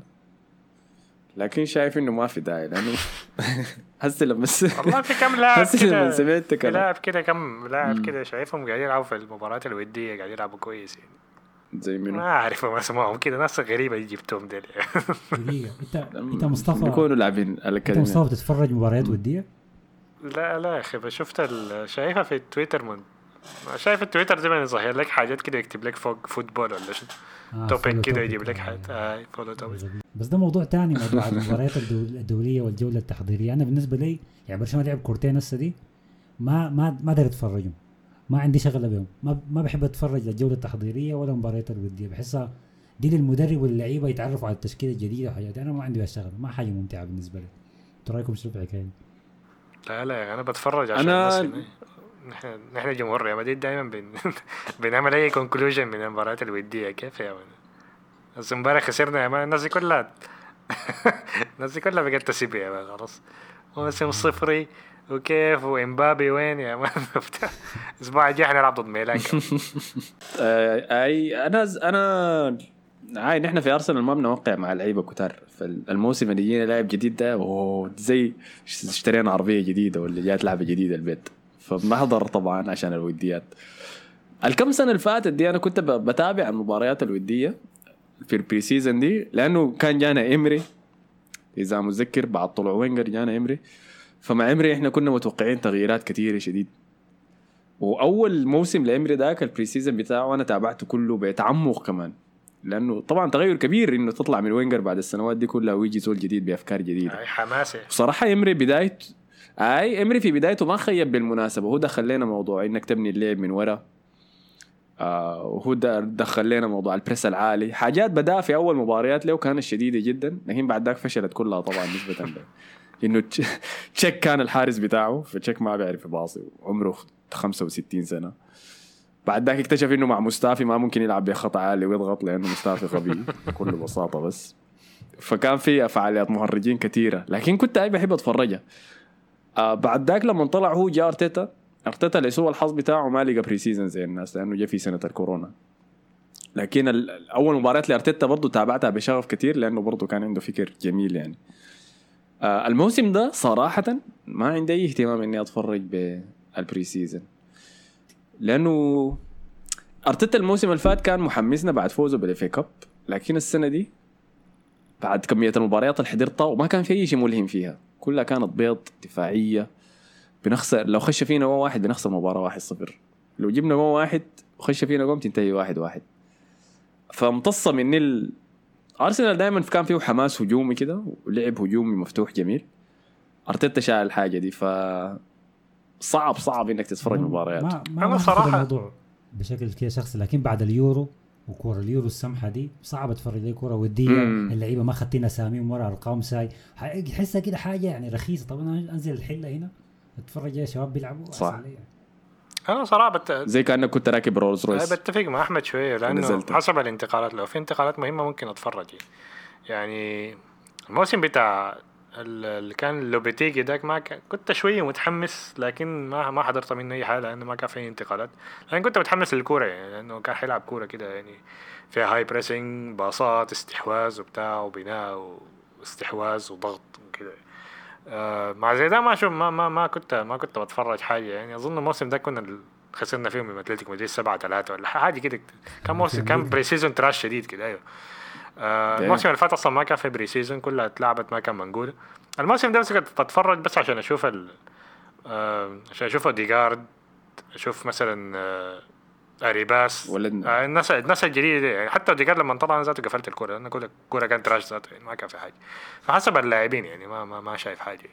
لكن شايف إنه ما في داعي لأنه <laughs> هسه لما س... والله في كم لاعب كده سمعت كلام. لاعب كده كم لاعب كده شايفهم قاعدين يلعبوا في المباريات الودية قاعدين يلعبوا كويس يعني. زي ما منو اعرفهم اسمائهم كده ناس غريبة جبتهم ديل. <laughs> انت أنت مصطفى بيكونوا لاعبين أنت مصطفى بتتفرج مباريات ودية؟ لا لا يا أخي شفت ال- شايفها في التويتر من شايف التويتر زي ما يظهر لك حاجات كده يكتب لك فوق football ولا شنو. آه، topic كده. يجيب لك آه. آه follow topic بس ده موضوع تاني موضوع المباريات الدول- الدولية والجولة التحضيرية أنا بالنسبة لي يعني برشلونة لعب كورتين هسه دي ما ما ما أقدر أتفرجهم ما عندي شغلة بهم ما ما بحب أتفرج الجولة التحضيرية ولا المباريات الودية بحسها دي للمدرب واللعيبة يتعرفوا على التشكيلة الجديدة وحاجات. أنا ما عندي الشغله ما حاجة ممتعة بالنسبة لي إنتوا رأيكم شو في الحكاية؟ لا لا أنا بتفرج عشان أنا- الناس هنا. نحن نحن جمهور ريال مدريد دايما بن... <laughs> بنعمل أي conclusion من المباريات الوديه كيف يا man بس امبارح خسرنا يا مان. الناس كلها <laughs> الناس كلها بقت تسيب يا مان خلاص. موسم صفري وكيف؟ وإمبابي وين يا مان. <laughs> الأسبوع الجاي حنلعب ضد ميلان. أي أنا أنا عاي نحن في أرسنال ما بنوقع مع لعيبة كتار. فالموسم اللي يجينا لاعب جديد ده زي اشترينا عربية جديدة ولا جات لعبة جديدة البيت. فبنحضر طبعا عشان الوديات. الكم سنة اللي فاتت دي أنا كنت بتابع المباريات الودية في ال pre-season دي لأنه كان جانا إمري. إذا متذكر بعد طلوع وينجر جانا إمري. فمع إمري إحنا كنا متوقعين تغييرات كثيره شديد. وأول موسم لإمري ذاك ال pre-season بتاعه أنا تابعته كله بتعمق كمان. لأنه طبعا تغير كبير إنه تطلع من وينجر بعد السنوات دي كلها ويجي زول جديد بأفكار جديدة. حماسة. بصراحه إمري بدايته أي إمري في بدايته ما خيب بالمناسبة. هو دخل لنا موضوع إنك تبني اللعب من ورا. آه وهو دخل لنا موضوع ال press العالي. حاجات بدأ في أول مباريات له كانت شديدة جدا. لكن بعد ذاك فشلت كلها طبعا نسبة ل <laughs> إنه تش- تشيك كان الحارس بتاعه. فتشيك ما بيعرف يباصي. عمره 65 سنة. بعد ذاك اكتشف إنه مع مستافي ما ممكن يلعب بخط عالي ويضغط لأنه مستافي غبي <laughs> بكل بساطة بس. فكان في فعاليات مهرجين كثيرة. لكن كنت اي بحب أتفرجها. آه بعد ذاك لما طلع هو جاء أرتيتا أرتيتا لسوء الحظ بتاعه ما لقى pre-season زي الناس لأنه جاء في سنة الكورونا. لكن أول مباراة لأرتيتا برضه تابعتها بشغف كثير لأنه برضه كان عنده فكر جميل يعني. آه الموسم ده صراحة ما عندي أي اهتمام إني أتفرج بال pre-season لأنه أرتيتا الموسم اللي فات كان محمسنا بعد فوزه بال FA Cup لكن السنة دي بعد كمية المباريات اللي حضرتها وما كان في أي شيء ملهم فيها. كلها كانت بيض دفاعية. بنخسر لو خش فينا جول واحد بنخسر مباراة واحد صفر. لو جبنا جول واحد وخش فينا جول تنتهي واحد واحد. فامتص مني ال... أرسنال دائما كان فيه حماس هجومي كده ولعب هجومي مفتوح جميل. أرتيتا شاء الحاجة دي ف صعب صعب إنك تتفرج مباريات. ما ما صراحة- صراحة الموضوع بشكل كده شخصي لكن بعد اليورو وكورة اليورو السمحة دي صعب اتفرج لي كورة ودية مم. اللعيبة ما خدتين اساميهم ورا أرقام ساي تحسها كده حاجة يعني رخيصة طب أنا أنزل الحلة هنا أتفرج يا شباب بيلعبوا صح. يعني. أنا صراحة بت... زي كأنك كنت راكب رولز رويس بتفق مع أحمد شوية لأنه ونزلت. حسب الانتقالات لو في انتقالات مهمة ممكن أتفرج يعني الموسم بتاع اللي كان لوبيتيجي داك ما كنت شوية متحمس لكن ما ما حضرت منه أي حاجة لأنه ما كان في انتقالات. لكن كنت متحمس للكورة يعني لأنه كان حيلعب كورة كده يعني فيها high pressing باصات استحواذ وبتاع وبناء واستحواذ وضغط وكده. آه مع زي ده ما شوف ما ما ما كنت ما كنت بتفرج حاجة. يعني أظن الموسم ده كنا خسرنا فيهم من اتلتيكو مدريد 7 3 ولا حاجة كده. كان موسم كان pre-season trash شديد كده أيوه. آه. الموسم اللي فات أصلا ما كان في pre-season كلها اتلعبت ما كان منقوله الموسم ده بس كنت بتفرج بس عشان أشوف ال آه عشان أشوف اوديجارد أشوف مثلا آه اريباس ولدنا آه الناس الناس الجديدة دي. يعني حتى اوديجارد لما طلع أنا ذاته قفلت الكورة لأن كل الكوره كانت trash ذاته يعني ما كان في حاجة. فحسب اللاعبين يعني ما ما, ما شايف حاجة.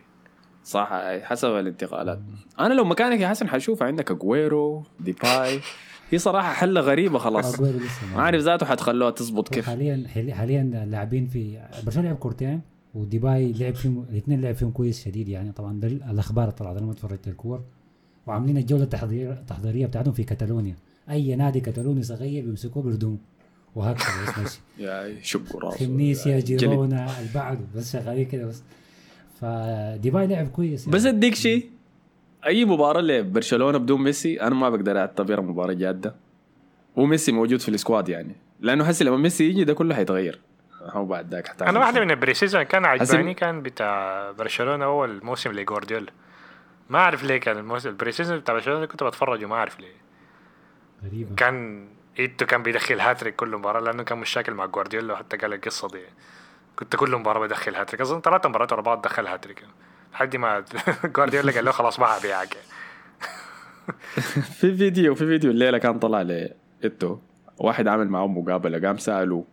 صح حسب الانتقالات. أنا لو مكانك يا حسن حشوف عندك اجويرو ديباي <laughs> هي صراحة حلة غريبة خلاص. ما عارف ذاته حتخلوها تزبط كيف. حاليا حاليا اللاعبين في برشلونة لعب كورتين وديباي لعب فيهم الاثنين لعب فيهم كويس شديد يعني. طبعا ده الأخبار طلعت أنا ما اتفرجت الكور. وعاملين الجولة التحضير التحضيرية بتاعتهم في كاتالونيا. أي نادي كتالوني صغير بيمسكوه بيردوه وهكذا بس ماشي. <laughs> يا شقوا راسه خميسيا. جيرونا البعض بس شغالين كده بس. فديباي لعب كويس يعني. بس أديك شيء. أي مباراة لبرشلونة بدون ميسي أنا ما بقدر أعتبرها مباراة جادة. وميسي موجود في ال squad يعني. لأنه هسه لما ميسي يجي ده كله حيتغير. هو بعد ذاك أنا واحدة من ال pre-season كان عجباني كان بتاع برشلونة أول موسم لجوارديولا. ما أعرف ليه كان الموسم ال pre-season بتاع برشلونة كنت بتفرج وما أعرف ليه. غريبة. كان ايتو كان بيدخل هاتريك كل مباراة لأنه كان مشاكل مع جوارديولا وحتى قال القصة دي. كنت كل مباراة بدخل هاتريك. أظن ثلاث مباريات ورا بعض دخل هاتريك. لحد ما جوارديولا قال له خلاص ما ابيعك <laughs> في فيديو في فيديو الليلة كان طلع لإتو واحد عامل معهم مقابلة قام سأله.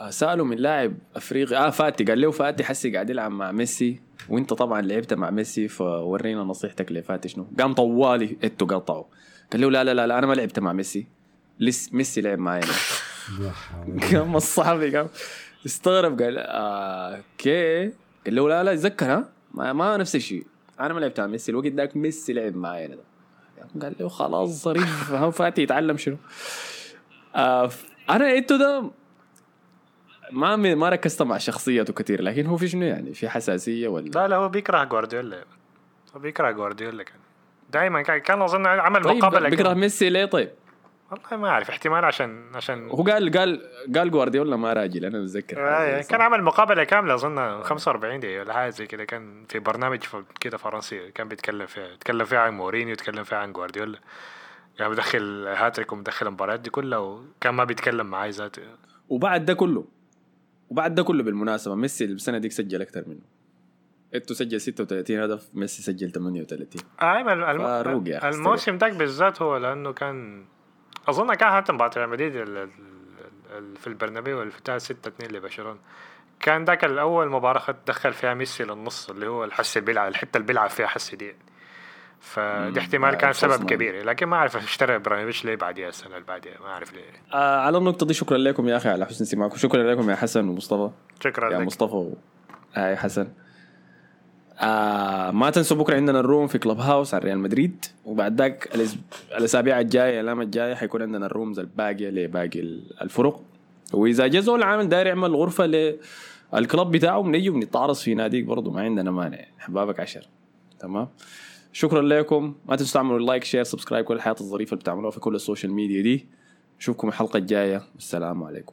آه، سأله من لاعب أفريقي آه فاتي قال له فاتي حسي قاعد يلعب مع ميسي وإنت طبعا لعبت مع ميسي فورينا نصيحتك لفاتي شنو. قام طوالي اتو قطعه. قال له لا لا لا, لا أنا ما لعبت مع ميسي. لس ميسي لعب معي. <laughs> قام الصحفي قام استغرب قال آه قال له لا لا اتذكر ها؟ ما, ما نفس الشيء. أنا ما لعبت مع ميسي الوقت ذاك ميسي لعب معي أنا. قال له خلاص ظريف <laughs> هو فاتي يتعلم شنو؟ آه أنا ايتو ده ما ما ركزت مع شخصيته كثير لكن هو في شنو يعني؟ في حساسية ولا؟ لا لا هو بيكره جوارديولا. هو بيكره جوارديولا كان. دائما كان كان أظن عمل طيب مقابلة بيكره ميسي ليه طيب؟ والله ما أعرف احتمال عشان عشان هو قال قال قال جوارديولا ما راجل أنا بتذكر آه كان عمل مقابلة كاملة أظن 45 دقيقة ولا حاجة زي كده. كان في برنامج كده فرنسي كان بيتكلم فيها يتكلم فيها عن مورينيو يتكلم فيها عن جوارديولا. يعني بدخل هاتريك ومدخل المباريات دي كلها وكان ما بيتكلم معاي ذاته. وبعد ده كله وبعد ده كله بالمناسبة ميسي السنة ديك سجل أكثر منه. اتو سجل 36 هدف ميسي سجل 38 أيوه الم... الموسم داك بالذات هو لأنه كان أظن كان حتى مباراة ريال مدريد في البرنابيو اللي بتاع 6 2 لبرشلونة. كان ذاك الأول مباراة خد دخل فيها ميسي للنص اللي هو الحس بيلعب الحتة اللي بيلعب فيها حس دي. فدي احتمال آه، كان سبب. كبير لكن ما أعرف اشترى إبراهيموفيتش ليه بعديها السنة اللي بعديها ما أعرف ليه. آه على النقطة دي شكرا لكم يا أخي على حسن استماعكم شكرا لكم يا حسن ومصطفى. شكرا يا لك. مصطفى و... هاي حسن. آه ما تنسوا بكرة عندنا ال room في Clubhouse على ريال مدريد. وبعد ذاك الأسابيع الجاية الأيام الجاية حيكون عندنا ال rooms الباقيه لباقي ال- الفرق. وإذا جا زول عامل داير يعمل غرفة لل club بتاعه بنجي بنتعرض في ناديك برضه ما عندنا مانع. احبابك عشر. تمام؟ شكرا لكم. ما تنسوا تعملوا like share subscribe كل الحاجات الظريفة اللي بتعملوها في كل ال social media دي. اشوفكم الحلقة الجاية. والسلام عليكم.